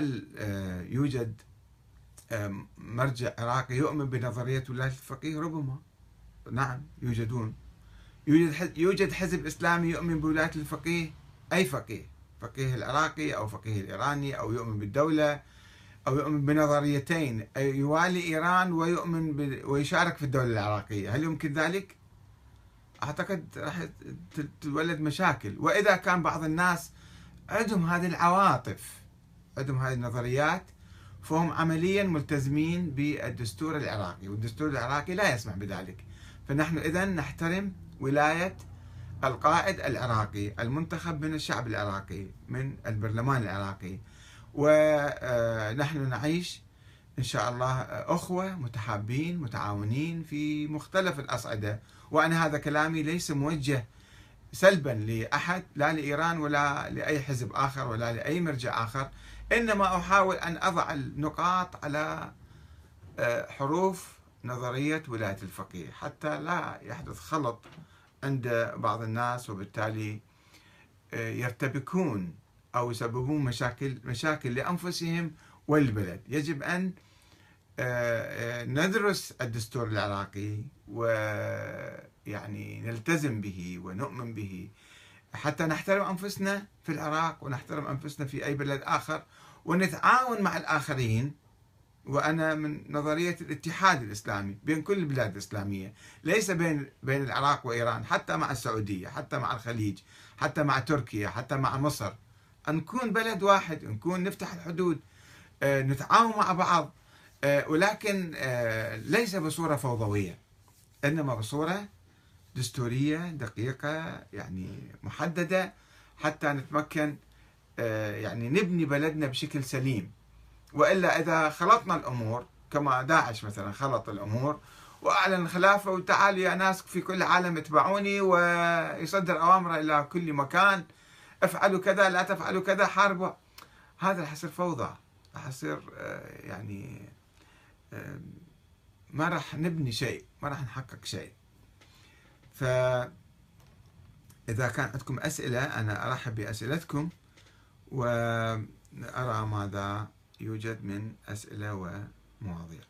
هل آه، يوجد مرجع عراقي يؤمن بنظرية ولاية الفقيه؟ ربما. نعم يوجدون. يوجد يوجد حزب إسلامي يؤمن بولاية الفقيه؟ أي فقيه؟ فقيه العراقي أو فقيه الإيراني أو يؤمن بالدولة أو يؤمن بنظريتين يوالي إيران ويؤمن ب... ويشارك في الدولة العراقية. هل يمكن ذلك؟ أعتقد راح تولد مشاكل. وإذا كان بعض الناس عندهم هذه العواطف عندهم هذه النظريات فهم عمليا ملتزمين بالدستور العراقي والدستور العراقي لا يسمح بذلك. فنحن إذا نحترم ولاية القائد العراقي المنتخب من الشعب العراقي من البرلمان العراقي. ونحن نعيش إن شاء الله أخوة متحابين متعاونين في مختلف الأصعدة. وأنا هذا كلامي ليس موجه سلبا لأحد لا لإيران ولا لأي حزب آخر ولا لأي مرجع آخر. إنما أحاول أن أضع النقاط على آه، حروف نظرية ولاية الفقيه حتى لا يحدث خلط عند بعض الناس وبالتالي آه، يرتبكون أو يسببون مشاكل مشاكل لأنفسهم والبلد. يجب أن آه، ندرس الدستور العراقي ويعني نلتزم به ونؤمن به. حتى نحترم أنفسنا في العراق ونحترم أنفسنا في أي بلد آخر ونتعاون مع الآخرين. وأنا من نظرية الاتحاد الإسلامي بين كل البلاد الإسلامية ليس بين بين العراق وإيران حتى مع السعودية حتى مع الخليج حتى مع تركيا حتى مع مصر. أن نكون بلد واحد نكون نفتح الحدود آه، نتعاون مع بعض آه، ولكن آه، ليس بصورة فوضوية إنما بصورة دستورية دقيقة يعني محددة حتى نتمكن يعني نبني بلدنا بشكل سليم. وإلا إذا خلطنا الأمور كما داعش مثلا خلط الأمور وأعلن الخلافه وتعال يا ناس في كل العالم اتبعوني ويصدر أوامره إلى كل مكان. افعلوا كذا لا تفعلوا كذا حاربوا. هذا راح يصير فوضى راح يصير آه، يعني آه، ما راح نبني شيء ما راح نحقق شيء. ف إذا كان عندكم أسئلة أنا أرحب بأسئلتكم وأرى ماذا يوجد من أسئلة ومواضيع.